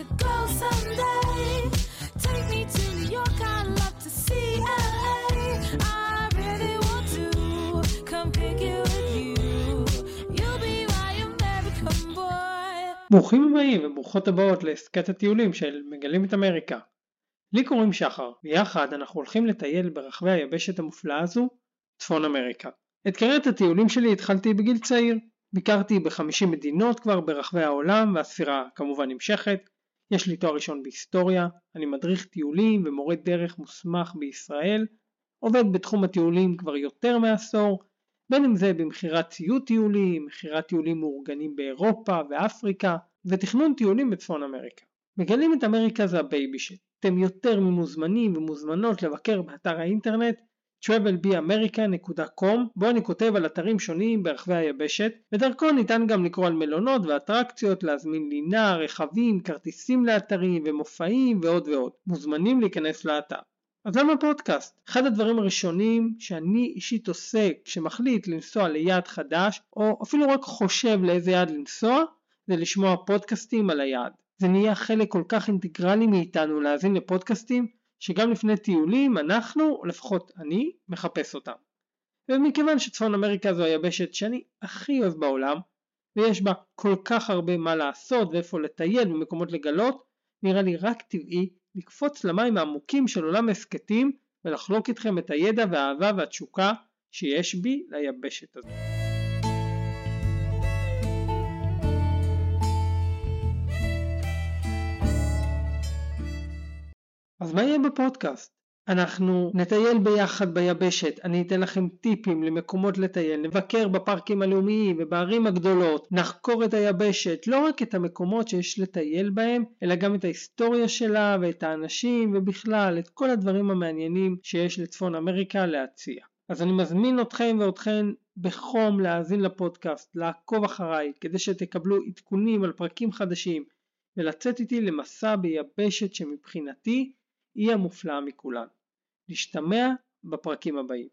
to go someday. Take me to New York, I'd love to see LA. I really want to come pick you with you. You'll be my American boy. ברוכים הבאים וברוכות הבאות להסכת הטיולים של מגלים את אמריקה. לי קוראים שחר, ויחד אנחנו הולכים לטייל ברחבי היבשת המופלאה הזו, צפון אמריקה. את קריירת הטיולים שלי התחלתי בגיל צעיר. ביקרתי ב-50 מדינות כבר ברחבי העולם, והספירה כמובן נמשכת. יש לי תואר ראשון בהיסטוריה, אני מדריך טיולים ומורה דרך מוסמך בישראל, עובד בתחום הטיולים כבר יותר מעשור, בין אם זה במכירת ציוד טיולים, מכירת טיולים מאורגנים באירופה ואפריקה, ותכנון טיולים בצפון אמריקה. מגלים את אמריקה זה הבייבי שלי. אתם יותר ממוזמנים ומוזמנות לבקר באתר האינטרנט travelbeamerica.com בו אני כותב על אתרים שונים ברחבי היבשת ודרכו ניתן גם לקרוא על מלונות ואטרקציות, להזמין לינה, רכבים, כרטיסים לאתרים ומופעים ועוד ועוד. מוזמנים להיכנס לאתר. אז למה פודקאסט? אחד הדברים הראשונים שאני אישית עושה כשמחליט לנסוע ליעד חדש או אפילו רק חושב לאיזה יעד לנסוע זה לשמוע פודקאסטים על היעד. זה נהיה חלק כל כך אינטגרלי מאיתנו להאזין לפודקאסטים שגם לפני טיולים אנחנו, לפחות אני, מחפש אותם. ומכיוון שצפון אמריקה זו היבשת שאני הכי אוהב בעולם, ויש בה כל כך הרבה מה לעשות ואיפה לטייל ומקומות לגלות, נראה לי רק טבעי לקפוץ למים העמוקים של עולם הסכתים ולחלוק איתכם את הידע והאהבה והתשוקה שיש בי ליבשת הזו. אז מה יהיה בפודקאסט? אנחנו נטייל ביחד ביבשת, אני אתן לכם טיפים למקומות לטייל, נבקר בפארקים הלאומיים ובערים הגדולות, נחקור את היבשת, לא רק את המקומות שיש לטייל בהם, אלא גם את ההיסטוריה שלה ואת האנשים ובכלל את כל הדברים המעניינים שיש לצפון אמריקה להציע. אז אני מזמין אתכם ואתכן בחום להאזין לפודקאסט, לעקוב אחריי, כדי שתקבלו עדכונים על פרקים חדשים, ולצאת איתי למסע ביבשת שמבחינתי היא המופלאה מכולן. נשתמע בפרקים הבאים.